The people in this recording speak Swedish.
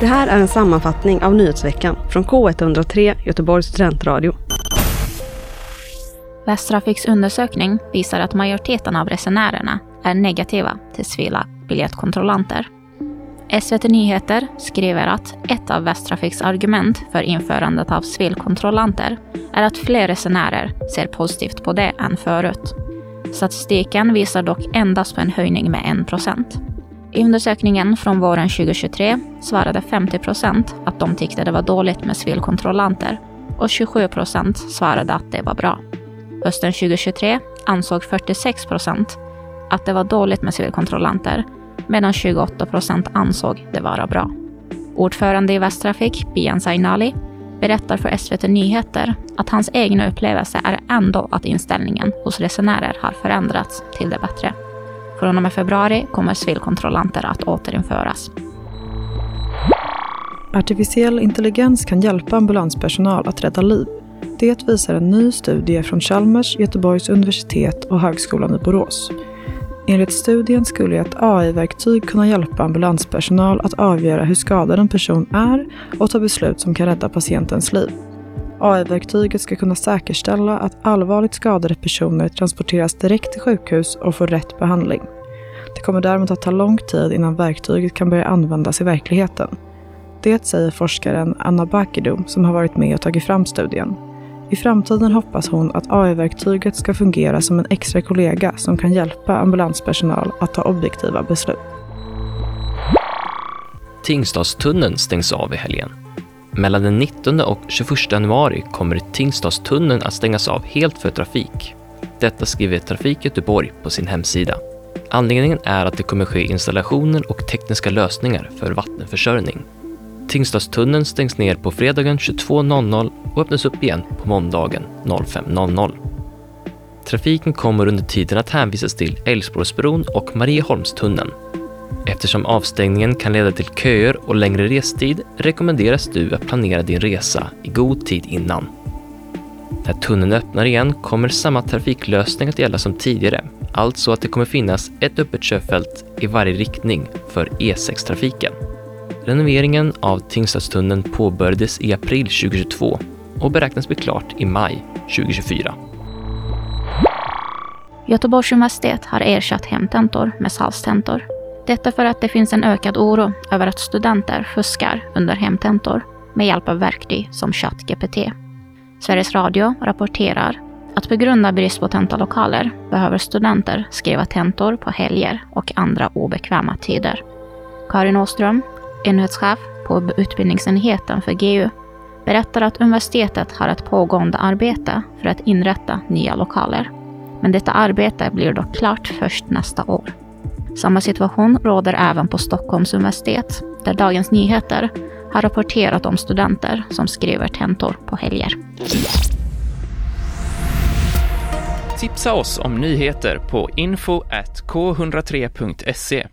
Det här är en sammanfattning av nyhetsveckan från K103 Göteborgs studentradio. Västtrafiks undersökning visar att majoriteten av resenärerna är negativa till civila biljettkontrollanter. SVT Nyheter skriver att ett av Västtrafiks argument för införandet av civilkontrollanter är att fler resenärer ser positivt på det än förut. Statistiken visar dock endast på en höjning med 1 procent. I undersökningen från våren 2023 svarade 50 procent att de tyckte det var dåligt med civilkontrollanter och 27 procent svarade att det var bra. Hösten 2023 ansåg 46 procent att det var dåligt med civilkontrollanter medan 28 procent ansåg det vara bra. Ordförande i Västtrafik, Bian Zainali, berättar för SVT Nyheter att hans egna upplevelse är ändå att inställningen hos resenärer har förändrats till det bättre. Från och med februari kommer civilkontrollanter att återinföras. Artificiell intelligens kan hjälpa ambulanspersonal att rädda liv. Det visar en ny studie från Chalmers, Göteborgs universitet och Högskolan i Borås. Enligt studien skulle ett AI-verktyg kunna hjälpa ambulanspersonal att avgöra hur skadad en person är och ta beslut som kan rädda patientens liv. AI-verktyget ska kunna säkerställa att allvarligt skadade personer transporteras direkt till sjukhus och får rätt behandling. Det kommer däremot att ta lång tid innan verktyget kan börja användas i verkligheten. Det säger forskaren Anna Bakidou som har varit med och tagit fram studien. I framtiden hoppas hon att AI-verktyget ska fungera som en extra kollega som kan hjälpa ambulanspersonal att ta objektiva beslut. Tingstadstunneln stängs av i helgen. Mellan den 19 och 21 januari kommer Tingstadstunneln att stängas av helt för trafik. Detta skriver Trafik Göteborg på sin hemsida. Anledningen är att det kommer ske installationer och tekniska lösningar för vattenförsörjning. Tingstadstunneln stängs ner på fredagen 22.00 och öppnas upp igen på måndagen 05.00. Trafiken kommer under tiden att hänvisas till Älvsborgsbron och Marieholmstunneln. Eftersom avstängningen kan leda till köer och längre restid rekommenderas du att planera din resa i god tid innan. När tunneln öppnar igen kommer samma trafiklösning att gälla som tidigare, alltså att det kommer finnas ett öppet körfält i varje riktning för E6-trafiken. Renoveringen av Tingstadstunneln påbörjades i april 2022 och beräknas bli klart i maj 2024. Göteborgs universitet har ersatt hemtentor med salstentor. Detta för att det finns en ökad oro över att studenter fuskar under hemtentor med hjälp av verktyg som ChatGPT. Sveriges Radio rapporterar att på grund av brist på tentalokaler behöver studenter skriva tentor på helger och andra obekväma tider. Karin Åström, enhetschef på utbildningsenheten för GU, berättar att universitetet har ett pågående arbete för att inrätta nya lokaler. Men detta arbete blir dock klart först nästa år. Samma situation råder även på Stockholms universitet, där Dagens Nyheter har rapporterat om studenter som skriver tentor på helger. Tipsa oss om nyheter på info.k103.se